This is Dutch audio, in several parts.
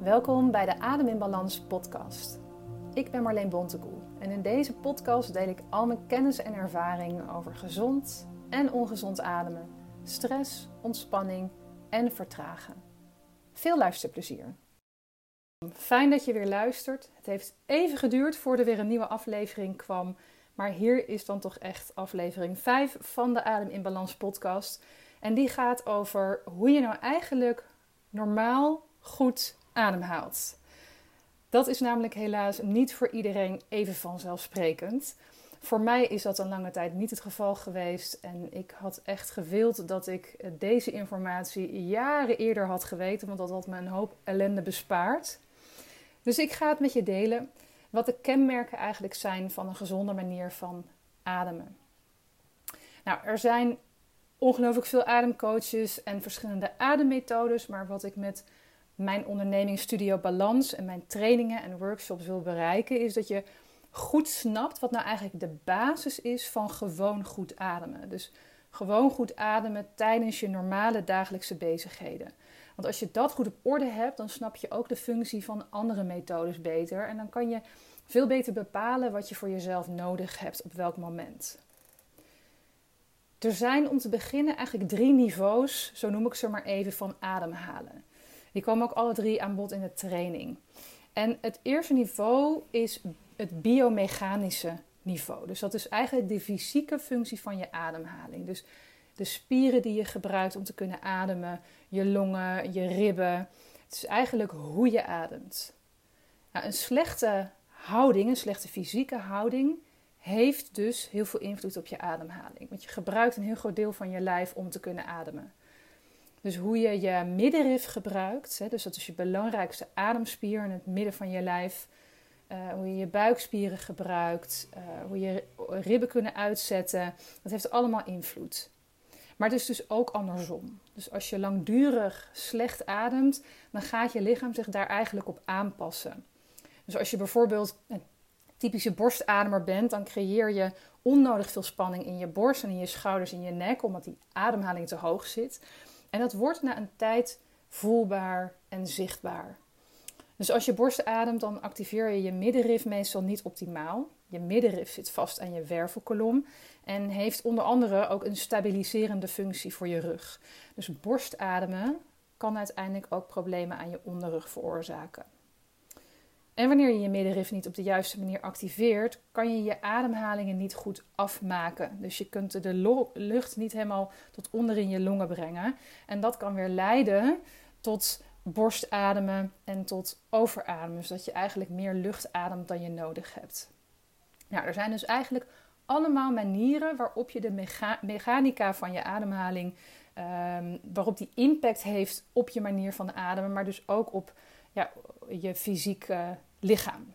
Welkom bij de Adem in Balans podcast. Ik ben Marleen Bontekoe en in deze podcast deel ik al mijn kennis en ervaring over gezond en ongezond ademen, stress, ontspanning en vertragen. Veel luisterplezier. Fijn dat je weer luistert. Het heeft even geduurd voordat er weer een nieuwe aflevering kwam, maar hier is dan toch echt aflevering 5 van de Adem in Balans podcast. En die gaat over hoe je nou eigenlijk normaal goed ademhaalt. Dat is namelijk helaas niet voor iedereen even vanzelfsprekend. Voor mij is dat een lange tijd niet het geval geweest. En ik had echt gewild dat ik deze informatie jaren eerder had geweten, want dat had me een hoop ellende bespaard. Dus ik ga het met je delen wat de kenmerken eigenlijk zijn van een gezonde manier van ademen. Nou, er zijn ongelooflijk veel ademcoaches en verschillende ademmethodes, maar wat ik met mijn onderneming Studio Balans en mijn trainingen en workshops wil bereiken, is dat je goed snapt wat nou eigenlijk de basis is van gewoon goed ademen. Dus gewoon goed ademen tijdens je normale dagelijkse bezigheden. Want als je dat goed op orde hebt, dan snap je ook de functie van andere methodes beter. En dan kan je veel beter bepalen wat je voor jezelf nodig hebt op welk moment. Er zijn om te beginnen eigenlijk drie niveaus, zo noem ik ze maar even, van ademhalen. Die komen ook alle drie aan bod in de training. En het eerste niveau is het biomechanische niveau. Dus dat is eigenlijk de fysieke functie van je ademhaling. Dus de spieren die je gebruikt om te kunnen ademen, je longen, je ribben. Het is eigenlijk hoe je ademt. Nou, een slechte houding, een slechte fysieke houding, heeft dus heel veel invloed op je ademhaling. Want je gebruikt een heel groot deel van je lijf om te kunnen ademen. Dus hoe je je middenrif gebruikt, dus dat is je belangrijkste ademspier in het midden van je lijf. Uh, hoe je je buikspieren gebruikt, uh, hoe je ribben kunnen uitzetten. Dat heeft allemaal invloed. Maar het is dus ook andersom. Dus als je langdurig slecht ademt, dan gaat je lichaam zich daar eigenlijk op aanpassen. Dus als je bijvoorbeeld een typische borstademer bent, dan creëer je onnodig veel spanning in je borst en in je schouders en je nek, omdat die ademhaling te hoog zit. En dat wordt na een tijd voelbaar en zichtbaar. Dus als je borst ademt, dan activeer je je middenrif meestal niet optimaal. Je middenrif zit vast aan je wervelkolom en heeft onder andere ook een stabiliserende functie voor je rug. Dus borstademen kan uiteindelijk ook problemen aan je onderrug veroorzaken. En wanneer je je middenrif niet op de juiste manier activeert, kan je je ademhalingen niet goed afmaken. Dus je kunt de lucht niet helemaal tot onder in je longen brengen. En dat kan weer leiden tot borstademen en tot overademen. Zodat je eigenlijk meer lucht ademt dan je nodig hebt. Nou, er zijn dus eigenlijk allemaal manieren waarop je de mechanica van je ademhaling, um, waarop die impact heeft op je manier van ademen, maar dus ook op ja, je fysieke lichaam.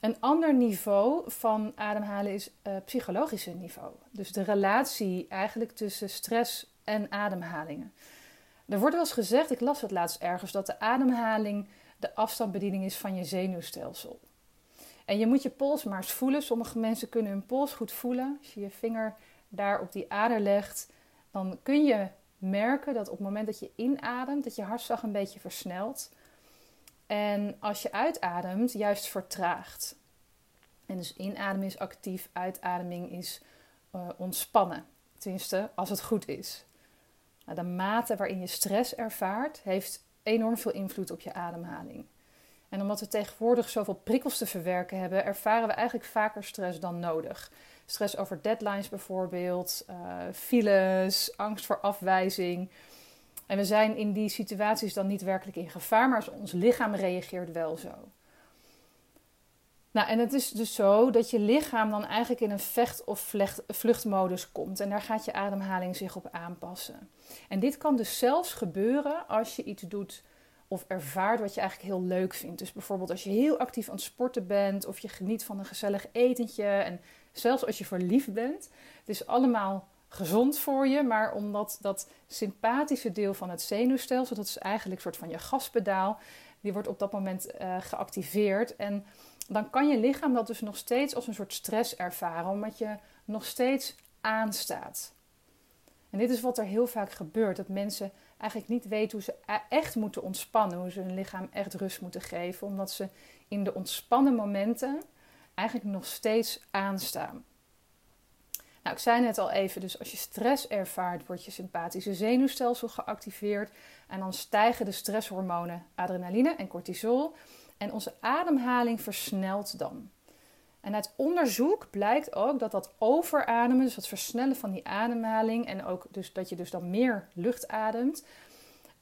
Een ander niveau van ademhalen is uh, psychologische niveau. Dus de relatie eigenlijk tussen stress en ademhalingen. Er wordt wel eens gezegd, ik las het laatst ergens, dat de ademhaling de afstandsbediening is van je zenuwstelsel. En je moet je pols maar eens voelen. Sommige mensen kunnen hun pols goed voelen. Als je je vinger daar op die ader legt, dan kun je merken dat op het moment dat je inademt, dat je hartslag een beetje versnelt. En als je uitademt, juist vertraagt. En dus inademen is actief, uitademing is uh, ontspannen. Tenminste, als het goed is. Nou, de mate waarin je stress ervaart, heeft enorm veel invloed op je ademhaling. En omdat we tegenwoordig zoveel prikkels te verwerken hebben, ervaren we eigenlijk vaker stress dan nodig. Stress over deadlines bijvoorbeeld, uh, files, angst voor afwijzing. En we zijn in die situaties dan niet werkelijk in gevaar, maar ons lichaam reageert wel zo. Nou, en het is dus zo dat je lichaam dan eigenlijk in een vecht- of vluchtmodus komt. En daar gaat je ademhaling zich op aanpassen. En dit kan dus zelfs gebeuren als je iets doet of ervaart wat je eigenlijk heel leuk vindt. Dus bijvoorbeeld als je heel actief aan het sporten bent of je geniet van een gezellig etentje. En zelfs als je verliefd bent. Het is allemaal gezond voor je, maar omdat dat sympathische deel van het zenuwstelsel, dat is eigenlijk een soort van je gaspedaal, die wordt op dat moment uh, geactiveerd. En dan kan je lichaam dat dus nog steeds als een soort stress ervaren, omdat je nog steeds aanstaat. En dit is wat er heel vaak gebeurt: dat mensen eigenlijk niet weten hoe ze e- echt moeten ontspannen, hoe ze hun lichaam echt rust moeten geven, omdat ze in de ontspannen momenten eigenlijk nog steeds aanstaan. Nou, ik zei net al even, dus als je stress ervaart, wordt je sympathische zenuwstelsel geactiveerd en dan stijgen de stresshormonen adrenaline en cortisol en onze ademhaling versnelt dan. En uit onderzoek blijkt ook dat dat overademen, dus het versnellen van die ademhaling en ook dus dat je dus dan meer lucht ademt,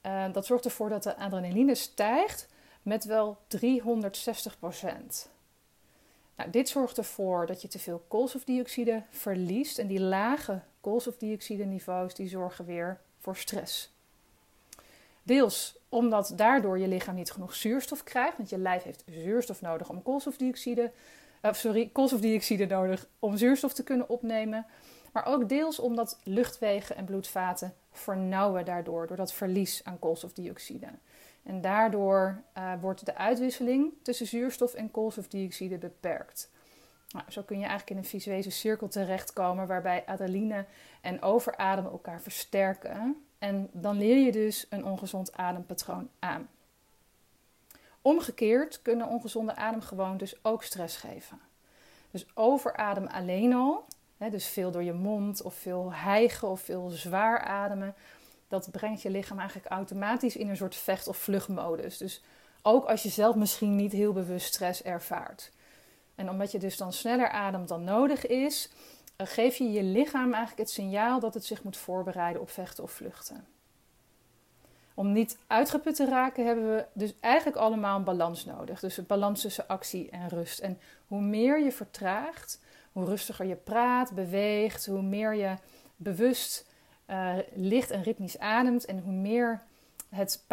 uh, dat zorgt ervoor dat de adrenaline stijgt met wel 360 nou, dit zorgt ervoor dat je te veel koolstofdioxide verliest en die lage koolstofdioxide niveaus die zorgen weer voor stress. Deels omdat daardoor je lichaam niet genoeg zuurstof krijgt, want je lijf heeft zuurstof nodig om koolstofdioxide uh, sorry, koolstofdioxide nodig om zuurstof te kunnen opnemen. Maar ook deels omdat luchtwegen en bloedvaten vernauwen daardoor, door dat verlies aan koolstofdioxide. En daardoor uh, wordt de uitwisseling tussen zuurstof en koolstofdioxide beperkt. Nou, zo kun je eigenlijk in een visuele cirkel terechtkomen waarbij adrenaline en overademen elkaar versterken. En dan leer je dus een ongezond adempatroon aan. Omgekeerd kunnen ongezonde ademgewoontes ook stress geven. Dus overadem alleen al, hè, dus veel door je mond of veel hijgen of veel zwaar ademen, dat brengt je lichaam eigenlijk automatisch in een soort vecht- of vluchtmodus. Dus ook als je zelf misschien niet heel bewust stress ervaart. En omdat je dus dan sneller ademt dan nodig is, eh, geef je je lichaam eigenlijk het signaal dat het zich moet voorbereiden op vechten of vluchten. Om niet uitgeput te raken hebben we dus eigenlijk allemaal een balans nodig. Dus een balans tussen actie en rust. En hoe meer je vertraagt, hoe rustiger je praat, beweegt, hoe meer je bewust uh, licht en ritmisch ademt en hoe meer het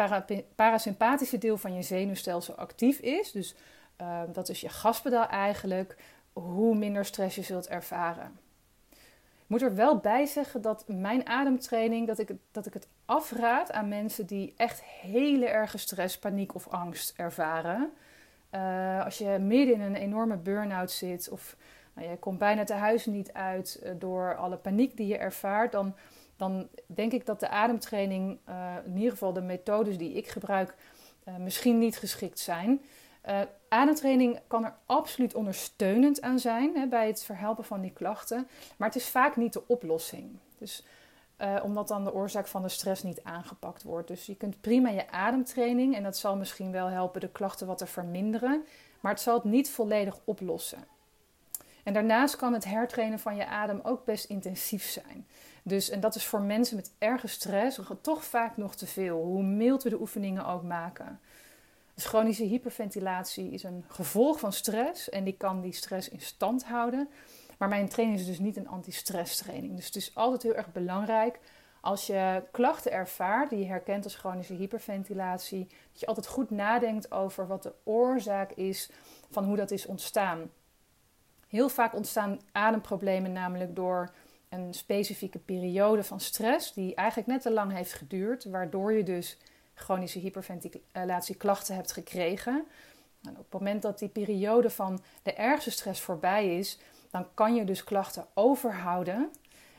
parasympathische deel van je zenuwstelsel actief is, dus uh, dat is je gaspedaal eigenlijk, hoe minder stress je zult ervaren. Ik moet er wel bij zeggen dat mijn ademtraining, dat ik, dat ik het afraad aan mensen die echt hele erge stress, paniek of angst ervaren. Uh, als je midden in een enorme burn-out zit of nou, je komt bijna te huis niet uit door alle paniek die je ervaart, dan dan denk ik dat de ademtraining, uh, in ieder geval de methodes die ik gebruik, uh, misschien niet geschikt zijn. Uh, ademtraining kan er absoluut ondersteunend aan zijn hè, bij het verhelpen van die klachten, maar het is vaak niet de oplossing. Dus omdat dan de oorzaak van de stress niet aangepakt wordt. Dus je kunt prima je ademtraining, en dat zal misschien wel helpen de klachten wat te verminderen, maar het zal het niet volledig oplossen. En daarnaast kan het hertrainen van je adem ook best intensief zijn. Dus, en dat is voor mensen met erge stress toch vaak nog te veel, hoe mild we de oefeningen ook maken. Dus chronische hyperventilatie is een gevolg van stress en die kan die stress in stand houden. Maar mijn training is dus niet een anti-stress training. Dus het is altijd heel erg belangrijk als je klachten ervaart die je herkent als chronische hyperventilatie, dat je altijd goed nadenkt over wat de oorzaak is van hoe dat is ontstaan. Heel vaak ontstaan ademproblemen namelijk door een specifieke periode van stress die eigenlijk net te lang heeft geduurd, waardoor je dus chronische hyperventilatieklachten hebt gekregen. En op het moment dat die periode van de ergste stress voorbij is, dan kan je dus klachten overhouden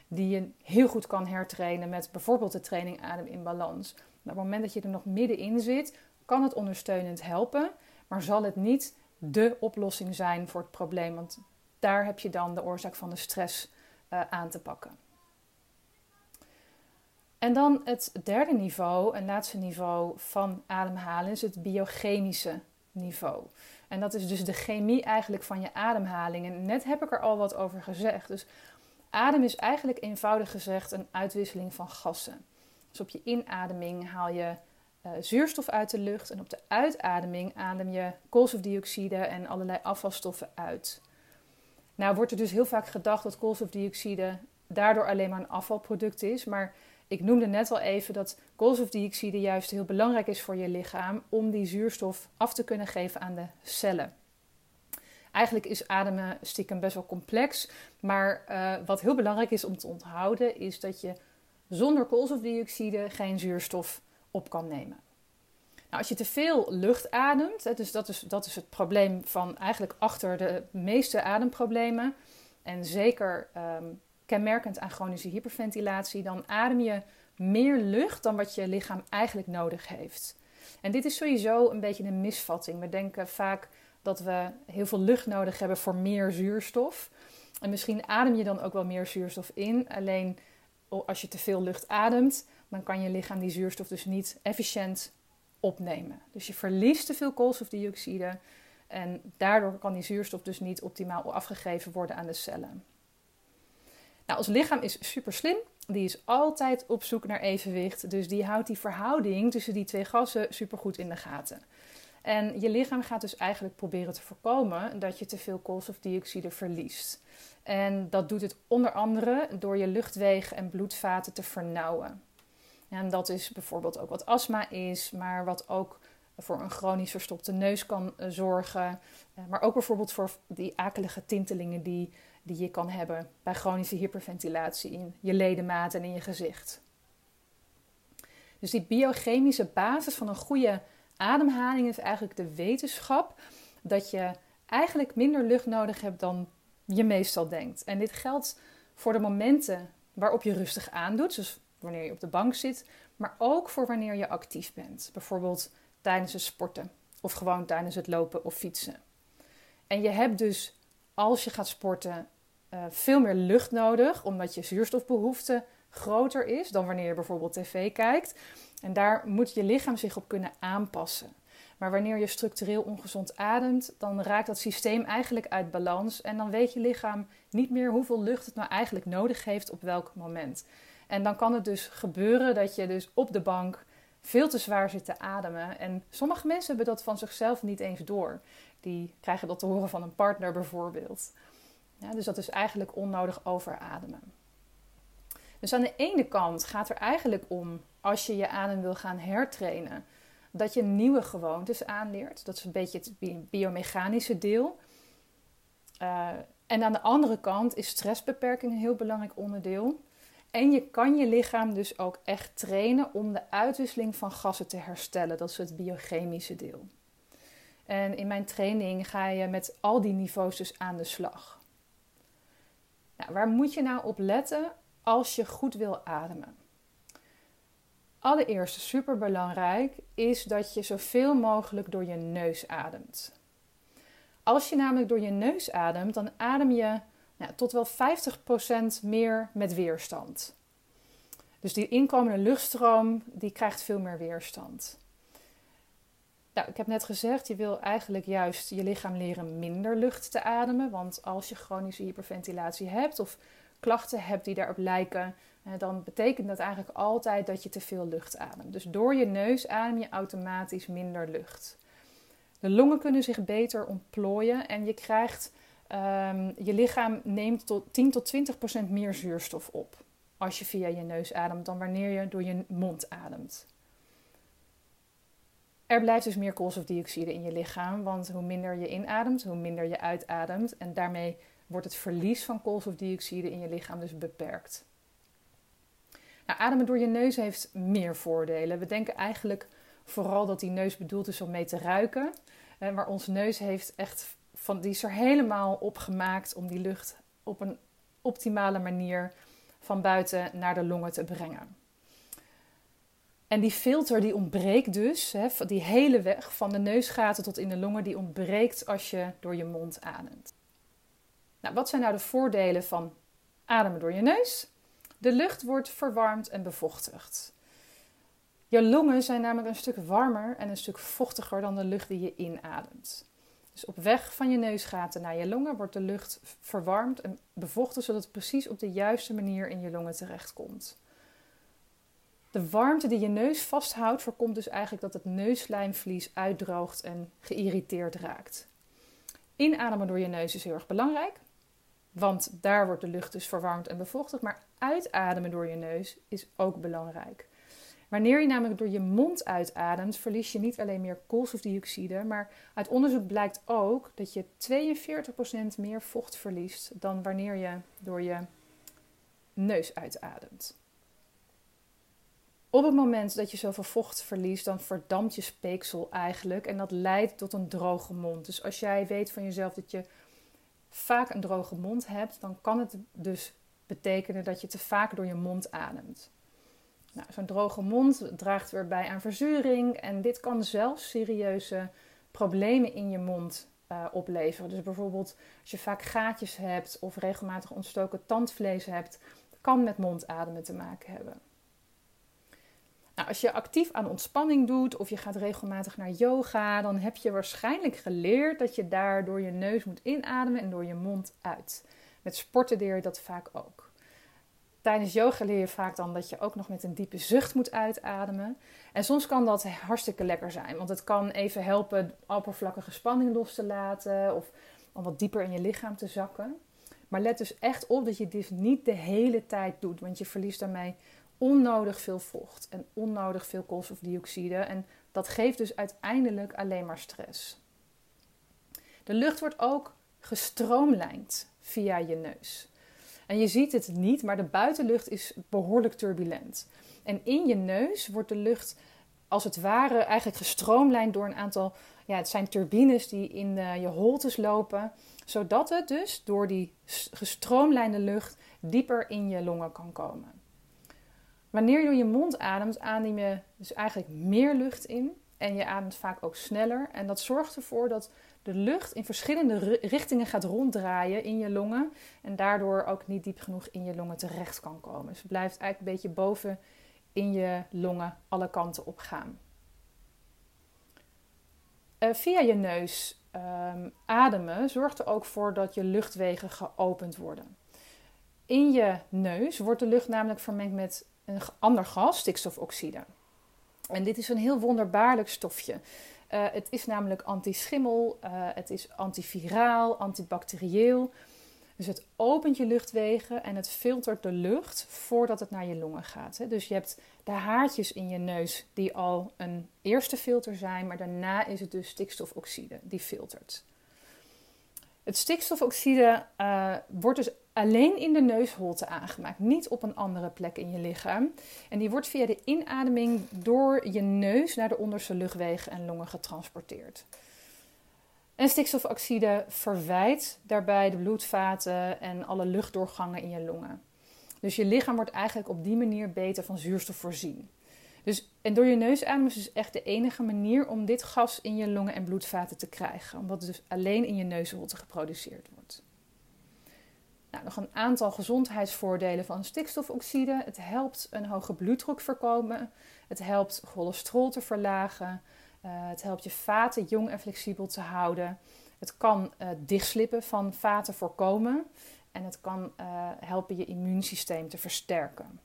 die je heel goed kan hertrainen met bijvoorbeeld de training Adem in Balans. op het moment dat je er nog middenin zit, kan het ondersteunend helpen, maar zal het niet de oplossing zijn voor het probleem, want daar heb je dan de oorzaak van de stress uh, aan te pakken. En dan het derde niveau, een laatste niveau van ademhalen, is het biochemische niveau. En dat is dus de chemie eigenlijk van je ademhaling. En net heb ik er al wat over gezegd. Dus adem is eigenlijk eenvoudig gezegd een uitwisseling van gassen. Dus op je inademing haal je uh, zuurstof uit de lucht en op de uitademing adem je koolstofdioxide en allerlei afvalstoffen uit. Nou wordt er dus heel vaak gedacht dat koolstofdioxide daardoor alleen maar een afvalproduct is. Maar ik noemde net al even dat koolstofdioxide juist heel belangrijk is voor je lichaam om die zuurstof af te kunnen geven aan de cellen. Eigenlijk is ademen stiekem best wel complex, maar uh, wat heel belangrijk is om te onthouden is dat je zonder koolstofdioxide geen zuurstof op kan nemen. Nou, als je te veel lucht ademt, dus dat is, dat is het probleem van eigenlijk achter de meeste ademproblemen. En zeker um, kenmerkend aan chronische hyperventilatie, dan adem je meer lucht dan wat je lichaam eigenlijk nodig heeft. En dit is sowieso een beetje een misvatting. We denken vaak dat we heel veel lucht nodig hebben voor meer zuurstof. En misschien adem je dan ook wel meer zuurstof in. Alleen als je te veel lucht ademt, dan kan je lichaam die zuurstof dus niet efficiënt opnemen. Dus je verliest te veel koolstofdioxide en daardoor kan die zuurstof dus niet optimaal afgegeven worden aan de cellen. Nou, ons lichaam is super slim. Die is altijd op zoek naar evenwicht. Dus die houdt die verhouding tussen die twee gassen super goed in de gaten. En je lichaam gaat dus eigenlijk proberen te voorkomen dat je te veel koolstofdioxide verliest. En dat doet het onder andere door je luchtwegen en bloedvaten te vernauwen. En dat is bijvoorbeeld ook wat astma is, maar wat ook voor een chronisch verstopte neus kan eh, zorgen. Eh, maar ook bijvoorbeeld voor die akelige tintelingen die, die je kan hebben bij chronische hyperventilatie in je ledematen en in je gezicht. Dus die biochemische basis van een goede ademhaling is eigenlijk de wetenschap dat je eigenlijk minder lucht nodig hebt dan je meestal denkt. En dit geldt voor de momenten waarop je rustig aandoet, dus wanneer je op de bank zit, maar ook voor wanneer je actief bent. Bijvoorbeeld tijdens het sporten of gewoon tijdens het lopen of fietsen. En je hebt dus als je gaat sporten uh, veel meer lucht nodig, omdat je zuurstofbehoefte groter is dan wanneer je bijvoorbeeld tv kijkt. En daar moet je lichaam zich op kunnen aanpassen. Maar wanneer je structureel ongezond ademt, dan raakt dat systeem eigenlijk uit balans. En dan weet je lichaam niet meer hoeveel lucht het nou eigenlijk nodig heeft op welk moment. En dan kan het dus gebeuren dat je dus op de bank veel te zwaar zit te ademen. En sommige mensen hebben dat van zichzelf niet eens door. Die krijgen dat te horen van een partner bijvoorbeeld. Ja, dus dat is eigenlijk onnodig overademen. Dus aan de ene kant gaat er eigenlijk om, als je je adem wil gaan hertrainen, dat je nieuwe gewoontes aanleert. Dat is een beetje het biomechanische deel. Uh, en aan de andere kant is stressbeperking een heel belangrijk onderdeel. En je kan je lichaam dus ook echt trainen om de uitwisseling van gassen te herstellen. Dat is het biochemische deel. En in mijn training ga je met al die niveaus dus aan de slag. Nou, waar moet je nou op letten als je goed wil ademen? Allereerst, super belangrijk, is dat je zoveel mogelijk door je neus ademt. Als je namelijk door je neus ademt, dan adem je nou, tot wel 50% meer met weerstand. Dus die inkomende luchtstroom die krijgt veel meer weerstand. Nou, ik heb net gezegd, je wil eigenlijk juist je lichaam leren minder lucht te ademen. Want als je chronische hyperventilatie hebt of klachten hebt die daarop lijken, dan betekent dat eigenlijk altijd dat je te veel lucht ademt. Dus door je neus adem je automatisch minder lucht. De longen kunnen zich beter ontplooien en je krijgt Um, je lichaam neemt tot 10 tot 20 procent meer zuurstof op als je via je neus ademt dan wanneer je door je mond ademt. Er blijft dus meer koolstofdioxide in je lichaam, want hoe minder je inademt, hoe minder je uitademt en daarmee wordt het verlies van koolstofdioxide in je lichaam dus beperkt. Nou, ademen door je neus heeft meer voordelen. We denken eigenlijk vooral dat die neus bedoeld is om mee te ruiken, maar onze neus heeft echt van, die is er helemaal op gemaakt om die lucht op een optimale manier van buiten naar de longen te brengen. En die filter die ontbreekt dus, hè, die hele weg van de neusgaten tot in de longen, die ontbreekt als je door je mond ademt. Nou, wat zijn nou de voordelen van ademen door je neus? De lucht wordt verwarmd en bevochtigd. Je longen zijn namelijk een stuk warmer en een stuk vochtiger dan de lucht die je inademt. Dus op weg van je neusgaten naar je longen wordt de lucht verwarmd en bevochtigd zodat het precies op de juiste manier in je longen terechtkomt. De warmte die je neus vasthoudt voorkomt dus eigenlijk dat het neuslijmvlies uitdroogt en geïrriteerd raakt. Inademen door je neus is heel erg belangrijk, want daar wordt de lucht dus verwarmd en bevochtigd. Maar uitademen door je neus is ook belangrijk. Wanneer je namelijk door je mond uitademt, verlies je niet alleen meer koolstofdioxide, maar uit onderzoek blijkt ook dat je 42% meer vocht verliest dan wanneer je door je neus uitademt. Op het moment dat je zoveel vocht verliest, dan verdampt je speeksel eigenlijk en dat leidt tot een droge mond. Dus als jij weet van jezelf dat je vaak een droge mond hebt, dan kan het dus betekenen dat je te vaak door je mond ademt. Nou, Zo'n droge mond draagt weer bij aan verzuring en dit kan zelfs serieuze problemen in je mond uh, opleveren. Dus bijvoorbeeld als je vaak gaatjes hebt of regelmatig ontstoken tandvlees hebt, kan met mondademen te maken hebben. Nou, als je actief aan ontspanning doet of je gaat regelmatig naar yoga, dan heb je waarschijnlijk geleerd dat je daar door je neus moet inademen en door je mond uit. Met sporten leer je dat vaak ook. Tijdens yoga leer je vaak dan dat je ook nog met een diepe zucht moet uitademen. En soms kan dat hartstikke lekker zijn, want het kan even helpen oppervlakkige spanning los te laten of om wat dieper in je lichaam te zakken. Maar let dus echt op dat je dit niet de hele tijd doet, want je verliest daarmee onnodig veel vocht en onnodig veel koolstofdioxide. En dat geeft dus uiteindelijk alleen maar stress. De lucht wordt ook gestroomlijnd via je neus. En je ziet het niet, maar de buitenlucht is behoorlijk turbulent. En in je neus wordt de lucht als het ware eigenlijk gestroomlijnd door een aantal, ja, het zijn turbines die in je holtes lopen, zodat het dus door die gestroomlijnde lucht dieper in je longen kan komen. Wanneer je door je mond ademt, adem je dus eigenlijk meer lucht in en je ademt vaak ook sneller. En dat zorgt ervoor dat de lucht in verschillende richtingen gaat ronddraaien in je longen en daardoor ook niet diep genoeg in je longen terecht kan komen. Dus het blijft eigenlijk een beetje boven in je longen alle kanten op gaan. Uh, via je neus um, ademen zorgt er ook voor dat je luchtwegen geopend worden. In je neus wordt de lucht namelijk vermengd met een ander gas, stikstofoxide. En dit is een heel wonderbaarlijk stofje. Uh, het is namelijk antischimmel, uh, het is antiviraal, antibacterieel. Dus het opent je luchtwegen en het filtert de lucht voordat het naar je longen gaat. Dus je hebt de haartjes in je neus die al een eerste filter zijn, maar daarna is het dus stikstofoxide die filtert. Het stikstofoxide uh, wordt dus alleen in de neusholte aangemaakt, niet op een andere plek in je lichaam. En die wordt via de inademing door je neus naar de onderste luchtwegen en longen getransporteerd. En stikstofoxide verwijt daarbij de bloedvaten en alle luchtdoorgangen in je longen. Dus je lichaam wordt eigenlijk op die manier beter van zuurstof voorzien. Dus, en door je neus ademen is dus echt de enige manier om dit gas in je longen en bloedvaten te krijgen. Omdat het dus alleen in je neusholte geproduceerd wordt. Nou, nog een aantal gezondheidsvoordelen van stikstofoxide. Het helpt een hoge bloeddruk voorkomen. Het helpt cholesterol te verlagen. Uh, het helpt je vaten jong en flexibel te houden. Het kan uh, dichtslippen van vaten voorkomen. En het kan uh, helpen je immuunsysteem te versterken.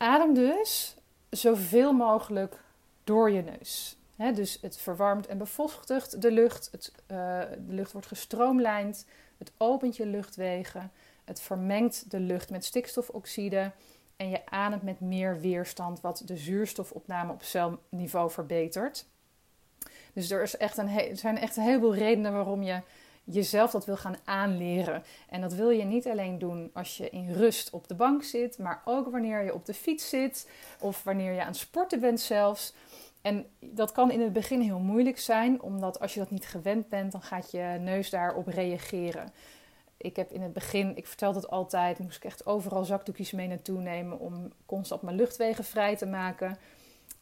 Adem dus zoveel mogelijk door je neus. Dus het verwarmt en bevochtigt de lucht. Het, de lucht wordt gestroomlijnd. Het opent je luchtwegen. Het vermengt de lucht met stikstofoxide. En je ademt met meer weerstand, wat de zuurstofopname op celniveau verbetert. Dus er, is echt een er zijn echt een heleboel redenen waarom je jezelf dat wil gaan aanleren. En dat wil je niet alleen doen als je in rust op de bank zit, maar ook wanneer je op de fiets zit of wanneer je aan het sporten bent zelfs. En dat kan in het begin heel moeilijk zijn, omdat als je dat niet gewend bent, dan gaat je neus daarop reageren. Ik heb in het begin, ik vertel het altijd, moest ik echt overal zakdoekjes mee naartoe nemen om constant mijn luchtwegen vrij te maken.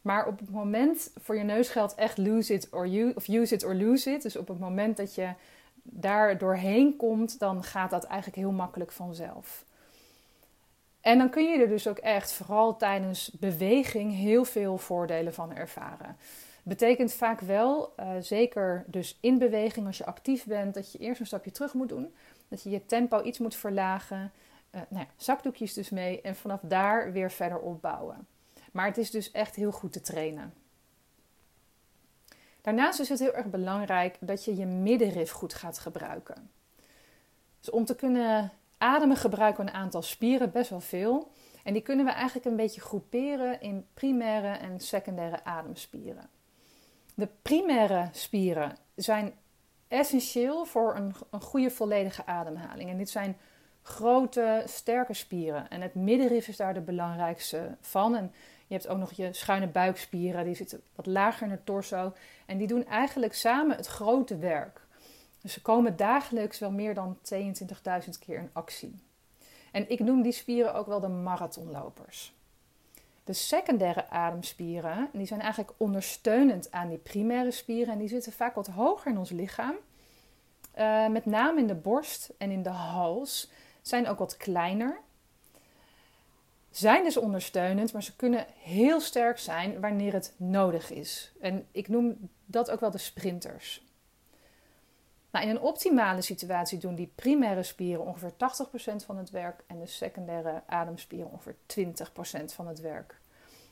Maar op het moment voor je neus geldt echt lose it or use, of use it or lose it. Dus op het moment dat je daar doorheen komt, dan gaat dat eigenlijk heel makkelijk vanzelf. En dan kun je er dus ook echt, vooral tijdens beweging, heel veel voordelen van ervaren. Betekent vaak wel, uh, zeker dus in beweging als je actief bent, dat je eerst een stapje terug moet doen. Dat je je tempo iets moet verlagen. Uh, nou ja, zakdoekjes dus mee en vanaf daar weer verder opbouwen. Maar het is dus echt heel goed te trainen. Daarnaast is het heel erg belangrijk dat je je middenrif goed gaat gebruiken. Dus om te kunnen ademen gebruiken we een aantal spieren, best wel veel. En die kunnen we eigenlijk een beetje groeperen in primaire en secundaire ademspieren. De primaire spieren zijn essentieel voor een, een goede volledige ademhaling. En dit zijn grote, sterke spieren. En het middenrif is daar de belangrijkste van. En je hebt ook nog je schuine buikspieren, die zitten wat lager in het torso. En die doen eigenlijk samen het grote werk. Dus ze komen dagelijks wel meer dan 22.000 keer in actie. En ik noem die spieren ook wel de marathonlopers. De secundaire ademspieren die zijn eigenlijk ondersteunend aan die primaire spieren en die zitten vaak wat hoger in ons lichaam. Uh, met name in de borst en in de hals zijn ook wat kleiner. Zijn dus ondersteunend, maar ze kunnen heel sterk zijn wanneer het nodig is. En ik noem dat ook wel de sprinters. Nou, in een optimale situatie doen die primaire spieren ongeveer 80% van het werk en de secundaire ademspieren ongeveer 20% van het werk.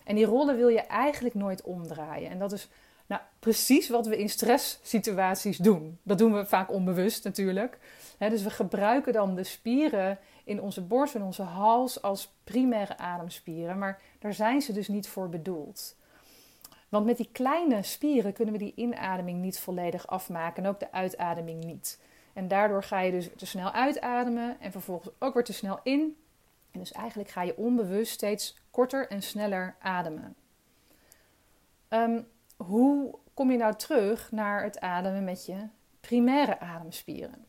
En die rollen wil je eigenlijk nooit omdraaien. En dat is nou, precies wat we in stresssituaties doen. Dat doen we vaak onbewust natuurlijk. dus we gebruiken dan de spieren in onze borst en onze hals als primaire ademspieren, maar daar zijn ze dus niet voor bedoeld. Want met die kleine spieren kunnen we die inademing niet volledig afmaken en ook de uitademing niet. En daardoor ga je dus te snel uitademen en vervolgens ook weer te snel in. En dus eigenlijk ga je onbewust steeds korter en sneller ademen. Ehm, hoe kom je nou terug naar het ademen met je primaire ademspieren?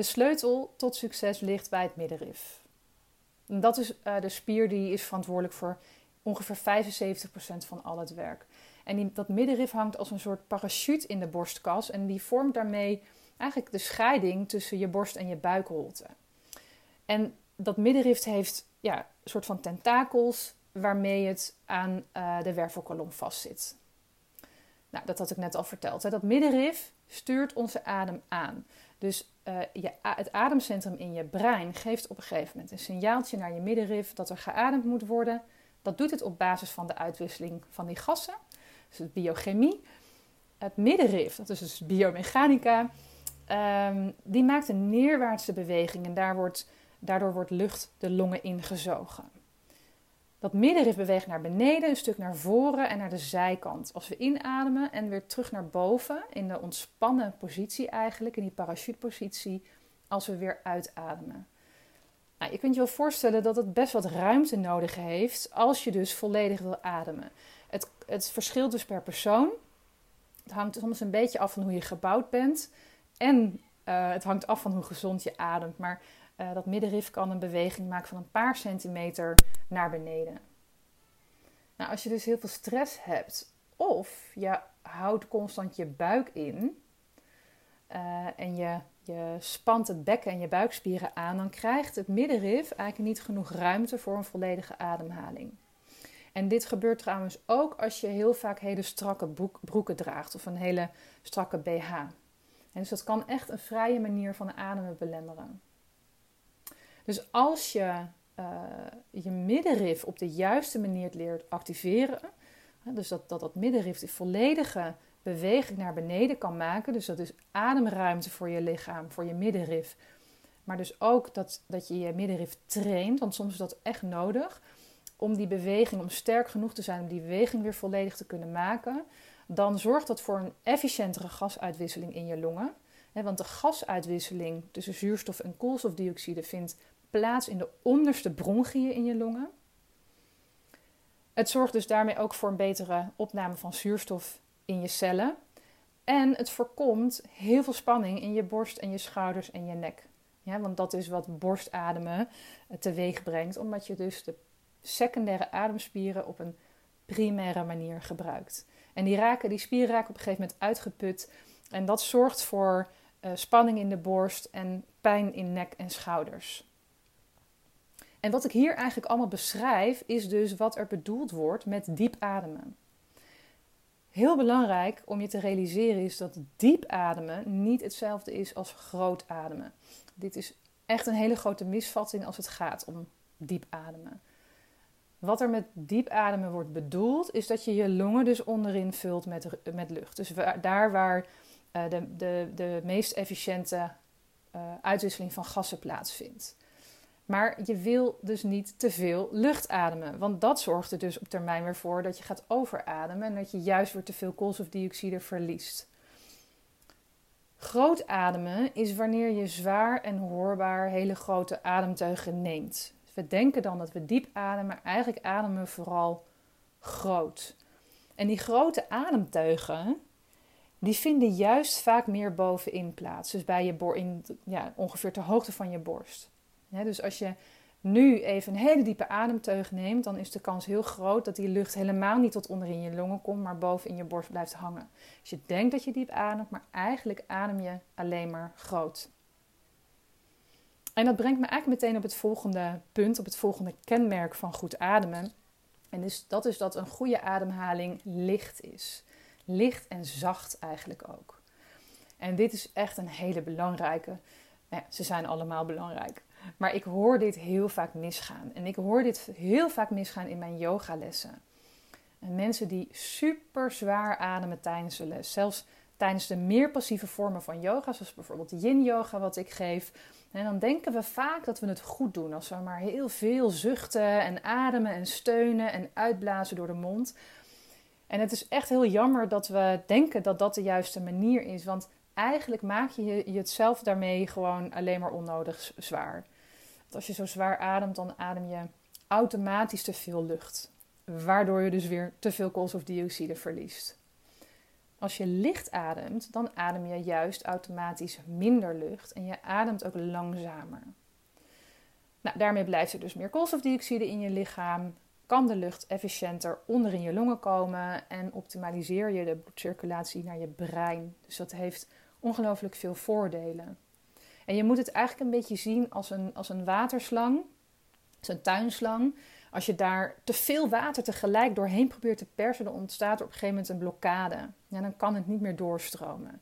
De sleutel tot succes ligt bij het middenrif. dat is uh, de spier die is verantwoordelijk voor ongeveer 75% van al het werk. En dat middenrif hangt als een soort parachute in de borstkas en die vormt daarmee eigenlijk de scheiding tussen je borst en je buikholte. En dat middenrif heeft ja, een soort van tentakels waarmee het aan uh, de wervelkolom vastzit. Nou, dat had ik net al verteld. Hè. Dat middenrif stuurt onze adem aan. Dus uh, je, het ademcentrum in je brein geeft op een gegeven moment een signaaltje naar je middenrif dat er geademd moet worden. Dat doet het op basis van de uitwisseling van die gassen, dus het biochemie. Het middenrif, dat is dus biomechanica, um, die maakt een neerwaartse beweging en daar wordt, daardoor wordt lucht de longen ingezogen. Dat middenrif beweegt naar beneden, een stuk naar voren en naar de zijkant. Als we inademen en weer terug naar boven, in de ontspannen positie eigenlijk, in die parachutepositie, als we weer uitademen. Nou, je kunt je wel voorstellen dat het best wat ruimte nodig heeft als je dus volledig wil ademen. Het, het verschilt dus per persoon. Het hangt soms een beetje af van hoe je gebouwd bent. En uh, het hangt af van hoe gezond je ademt. Maar uh, dat middenrif kan een beweging maken van een paar centimeter naar beneden. Nou, als je dus heel veel stress hebt of je houdt constant je buik in uh, en je, je spant het bekken en je buikspieren aan, dan krijgt het middenrif eigenlijk niet genoeg ruimte voor een volledige ademhaling. En dit gebeurt trouwens ook als je heel vaak hele strakke broeken draagt of een hele strakke BH. En dus dat kan echt een vrije manier van ademen belemmeren. Dus als je uh, je middenrif op de juiste manier leert activeren, dus dat, dat dat middenrif de volledige beweging naar beneden kan maken, dus dat is ademruimte voor je lichaam, voor je middenrif, maar dus ook dat, dat je je middenrif traint, want soms is dat echt nodig om die beweging, om sterk genoeg te zijn om die beweging weer volledig te kunnen maken, dan zorgt dat voor een efficiëntere gasuitwisseling in je longen. Want de gasuitwisseling tussen zuurstof en koolstofdioxide vindt plaats in de onderste bronchiën in je longen. Het zorgt dus daarmee ook voor een betere opname van zuurstof in je cellen. En het voorkomt heel veel spanning in je borst en je schouders en je nek. Ja, want dat is wat borstademen teweeg brengt, omdat je dus de secundaire ademspieren op een primaire manier gebruikt. En die, raken, die spieren raken op een gegeven moment uitgeput. En dat zorgt voor uh, spanning in de borst en pijn in nek en schouders. En wat ik hier eigenlijk allemaal beschrijf, is dus wat er bedoeld wordt met diep ademen. Heel belangrijk om je te realiseren is dat diep ademen niet hetzelfde is als groot ademen. Dit is echt een hele grote misvatting als het gaat om diep ademen. Wat er met diep ademen wordt bedoeld, is dat je je longen dus onderin vult met, met lucht. Dus daar waar uh, de, de, de meest efficiënte uh, uitwisseling van gassen plaatsvindt. Maar je wil dus niet te veel lucht ademen. Want dat zorgt er dus op termijn weer voor dat je gaat overademen en dat je juist weer te veel koolstofdioxide verliest. Groot ademen is wanneer je zwaar en hoorbaar hele grote ademteugen neemt. Dus we denken dan dat we diep ademen, maar eigenlijk ademen we vooral groot. En die grote ademteugen, die vinden juist vaak meer bovenin plaats. Dus bij je in, ja, ongeveer ter hoogte van je borst. Dus als je nu even een hele diepe ademteug neemt, dan is de kans heel groot dat die lucht helemaal niet tot onder in je longen komt, maar boven in je borst blijft hangen. Dus je denkt dat je diep ademt, maar eigenlijk adem je alleen maar groot. En dat brengt me eigenlijk meteen op het volgende punt, op het volgende kenmerk van goed ademen. En dus, dat is dat een goede ademhaling licht is. Licht en zacht eigenlijk ook. En dit is echt een hele belangrijke. Nou ze zijn allemaal belangrijk. Maar ik hoor dit heel vaak misgaan. En ik hoor dit heel vaak misgaan in mijn yogalessen. En mensen die super zwaar ademen tijdens de les. Zelfs tijdens de meer passieve vormen van yoga, zoals bijvoorbeeld yin yoga wat ik geef. En dan denken we vaak dat we het goed doen als we maar heel veel zuchten en ademen en steunen en uitblazen door de mond. En het is echt heel jammer dat we denken dat dat de juiste manier is, want eigenlijk maak je je het zelf daarmee gewoon alleen maar onnodig zwaar. Want als je zo zwaar ademt, dan adem je automatisch te veel lucht, waardoor je dus weer te veel koolstofdioxide verliest. Als je licht ademt, dan adem je juist automatisch minder lucht en je ademt ook langzamer. Nou, daarmee blijft er dus meer koolstofdioxide in je lichaam, kan de lucht efficiënter onder in je longen komen en optimaliseer je de bloedcirculatie naar je brein. Dus dat heeft ongelooflijk veel voordelen. En je moet het eigenlijk een beetje zien als een, als een waterslang, als een tuinslang. Als je daar te veel water tegelijk doorheen probeert te persen, dan ontstaat er op een gegeven moment een blokkade. Ja, dan kan het niet meer doorstromen.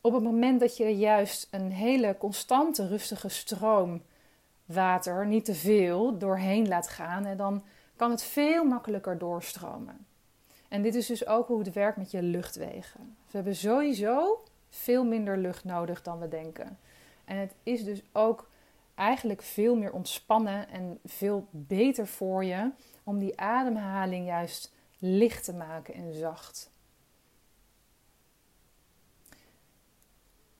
Op het moment dat je juist een hele constante, rustige stroom water, niet te veel, doorheen laat gaan, dan kan het veel makkelijker doorstromen. En dit is dus ook hoe het werkt met je luchtwegen. We hebben sowieso veel minder lucht nodig dan we denken. En het is dus ook eigenlijk veel meer ontspannen en veel beter voor je om die ademhaling juist licht te maken en zacht.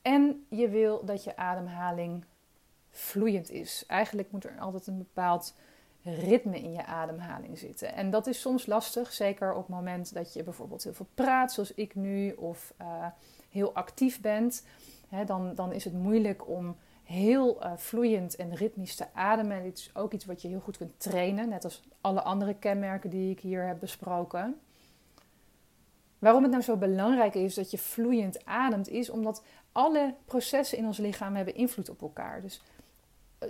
En je wil dat je ademhaling vloeiend is. Eigenlijk moet er altijd een bepaald ritme in je ademhaling zitten. En dat is soms lastig, zeker op het moment dat je bijvoorbeeld heel veel praat, zoals ik nu, of uh, heel actief bent. dan, dan is het moeilijk om heel uh, vloeiend en ritmisch te ademen. En dit is ook iets wat je heel goed kunt trainen, net als alle andere kenmerken die ik hier heb besproken. Waarom het nou zo belangrijk is dat je vloeiend ademt, is omdat alle processen in ons lichaam hebben invloed op elkaar. Dus eh,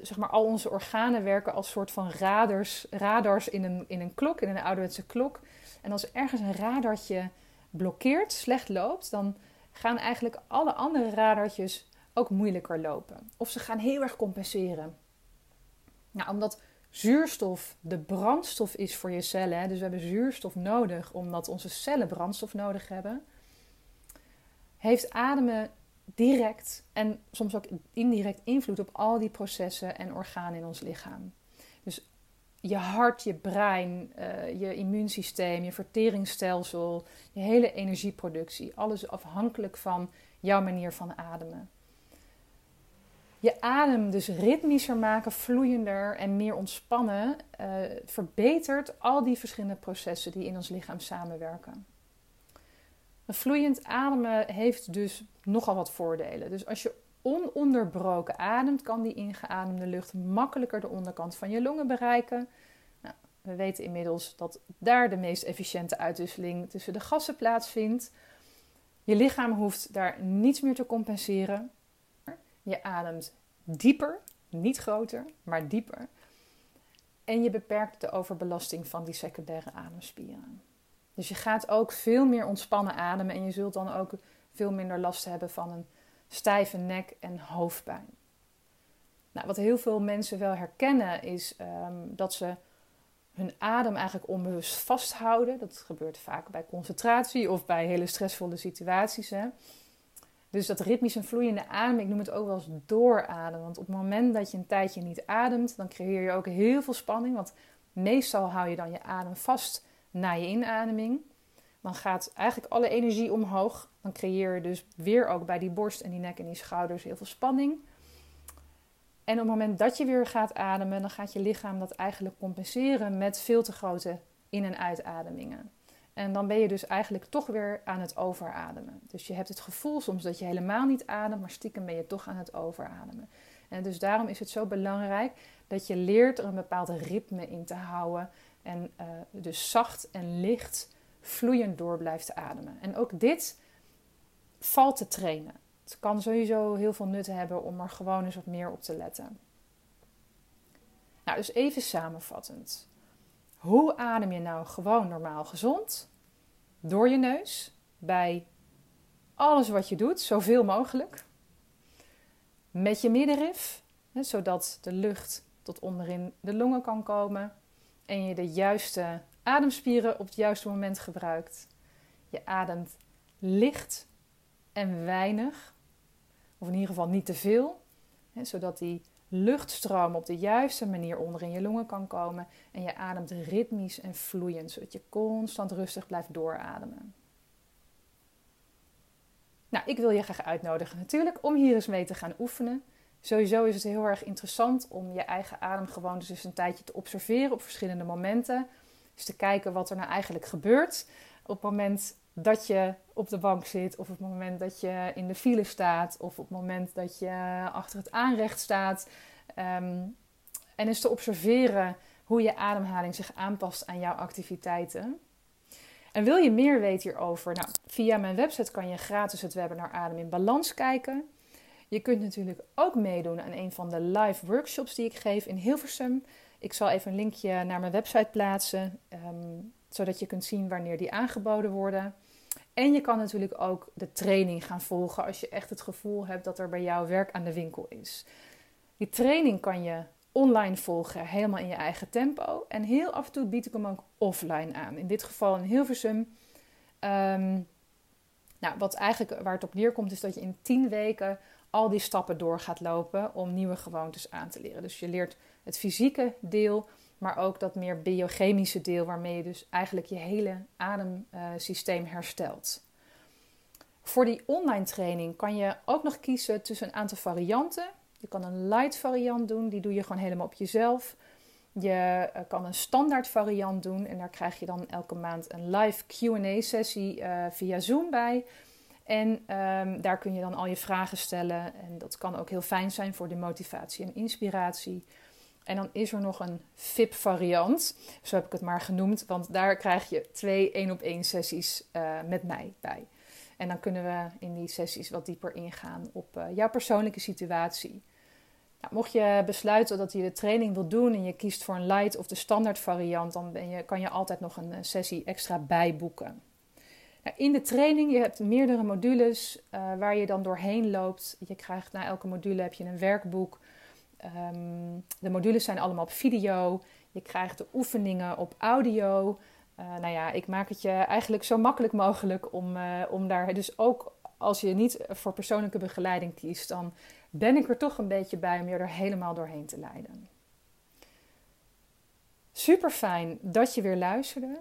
zeg maar, al onze organen werken als soort van radars, radars in, een, in een klok, in een ouderwetse klok. En als ergens een radartje blokkeert, slecht loopt, dan gaan eigenlijk alle andere radartjes ook moeilijker lopen. Of ze gaan heel erg compenseren. Nou, omdat zuurstof de brandstof is voor je cellen, dus we hebben zuurstof nodig omdat onze cellen brandstof nodig hebben, heeft ademen direct en soms ook indirect invloed op al die processen en organen in ons lichaam. Dus je hart, je brein, uh, je immuunsysteem, je verteringsstelsel, je hele energieproductie, alles afhankelijk van jouw manier van ademen. Je adem dus ritmischer maken, vloeiender en meer ontspannen, uh, verbetert al die verschillende processen die in ons lichaam samenwerken. Een vloeiend ademen heeft dus nogal wat voordelen. Dus als je ononderbroken ademt, kan die ingeademde lucht makkelijker de onderkant van je longen bereiken. Nou, we weten inmiddels dat daar de meest efficiënte uitwisseling tussen de gassen plaatsvindt. Je lichaam hoeft daar niets meer te compenseren. Je ademt dieper, niet groter, maar dieper. En je beperkt de overbelasting van die secundaire ademspieren. Dus je gaat ook veel meer ontspannen ademen en je zult dan ook veel minder last hebben van een stijve nek en hoofdpijn. Nou, wat heel veel mensen wel herkennen is ehm, dat ze hun adem eigenlijk onbewust vasthouden. Dat gebeurt vaak bij concentratie of bij hele stressvolle situaties. Hè. Dus dat ritmisch en vloeiende adem, ik noem het ook wel eens doorademen. Want op het moment dat je een tijdje niet ademt, dan creëer je ook heel veel spanning. Want meestal hou je dan je adem vast na je inademing. Dan gaat eigenlijk alle energie omhoog. Dan creëer je dus weer ook bij die borst en die nek en die schouders heel veel spanning. En op het moment dat je weer gaat ademen, dan gaat je lichaam dat eigenlijk compenseren met veel te grote in- en uitademingen. En dan ben je dus eigenlijk toch weer aan het overademen. Dus je hebt het gevoel soms dat je helemaal niet ademt, maar stiekem ben je toch aan het overademen. En dus daarom is het zo belangrijk dat je leert er een bepaald ritme in te houden. En uh, dus zacht en licht vloeiend door blijft ademen. En ook dit valt te trainen. Het kan sowieso heel veel nut hebben om er gewoon eens wat meer op te letten. Nou, dus even samenvattend. Hoe adem je nou gewoon normaal gezond? Door je neus, bij alles wat je doet, zoveel mogelijk. Met je middenrif, zodat de lucht tot onderin de longen kan komen en je de juiste ademspieren op het juiste moment gebruikt. Je ademt licht en weinig, of in ieder geval niet te veel, zodat die luchtstroom op de juiste manier onder in je longen kan komen. En je ademt ritmisch en vloeiend, zodat je constant rustig blijft doorademen. Nou, ik wil je graag uitnodigen natuurlijk om hier eens mee te gaan oefenen. Sowieso is het heel erg interessant om je eigen ademgewoontes dus een tijdje te observeren op verschillende momenten. Dus te kijken wat er nou eigenlijk gebeurt op het moment dat je op de bank zit, of op het moment dat je in de file staat, of op het moment dat je achter het aanrecht staat. Ehm, en eens te observeren hoe je ademhaling zich aanpast aan jouw activiteiten. En wil je meer weten hierover? Nou, via mijn website kan je gratis het webinar Adem in Balans kijken. Je kunt natuurlijk ook meedoen aan een van de live workshops die ik geef in Hilversum. Ik zal even een linkje naar mijn website plaatsen, ehm, zodat je kunt zien wanneer die aangeboden worden. En je kan natuurlijk ook de training gaan volgen als je echt het gevoel hebt dat er bij jou werk aan de winkel is. Die training kan je online volgen, helemaal in je eigen tempo. En heel af en toe bied ik hem ook offline aan. In dit geval in Hilversum. Um, nou, wat eigenlijk waar het op neerkomt, is dat je in 10 weken al die stappen door gaat lopen om nieuwe gewoontes aan te leren. Dus je leert het fysieke deel, maar ook dat meer biochemische deel, waarmee je dus eigenlijk je hele ademsysteem herstelt. Voor die online training kan je ook nog kiezen tussen een aantal varianten. Je kan een light variant doen, die doe je gewoon helemaal op jezelf. Je eh, kan een standaard variant doen en daar krijg je dan elke maand een live QA sessie uh, via Zoom bij. En um, daar kun je dan al je vragen stellen. En dat kan ook heel fijn zijn voor de motivatie en inspiratie. En dan is er nog een VIP-variant, zo heb ik het maar genoemd, want daar krijg je twee één op één sessies uh, met mij bij. En dan kunnen we in die sessies wat dieper ingaan op uh, jouw persoonlijke situatie. Nou, mocht je besluiten dat je de training wil doen en je kiest voor een light of de standaard variant, dan ben je, kan je altijd nog een sessie extra bijboeken. In de training, je hebt meerdere modules uh, waar je dan doorheen loopt. Je krijgt na elke module heb je een werkboek. Um, de modules zijn allemaal op video. Je krijgt de oefeningen op audio. Uh, nou ja, ik maak het je eigenlijk zo makkelijk mogelijk om, uh, om daar dus ook als je niet voor persoonlijke begeleiding kiest, dan ben ik er toch een beetje bij om je er helemaal doorheen te leiden. Super fijn dat je weer luisterde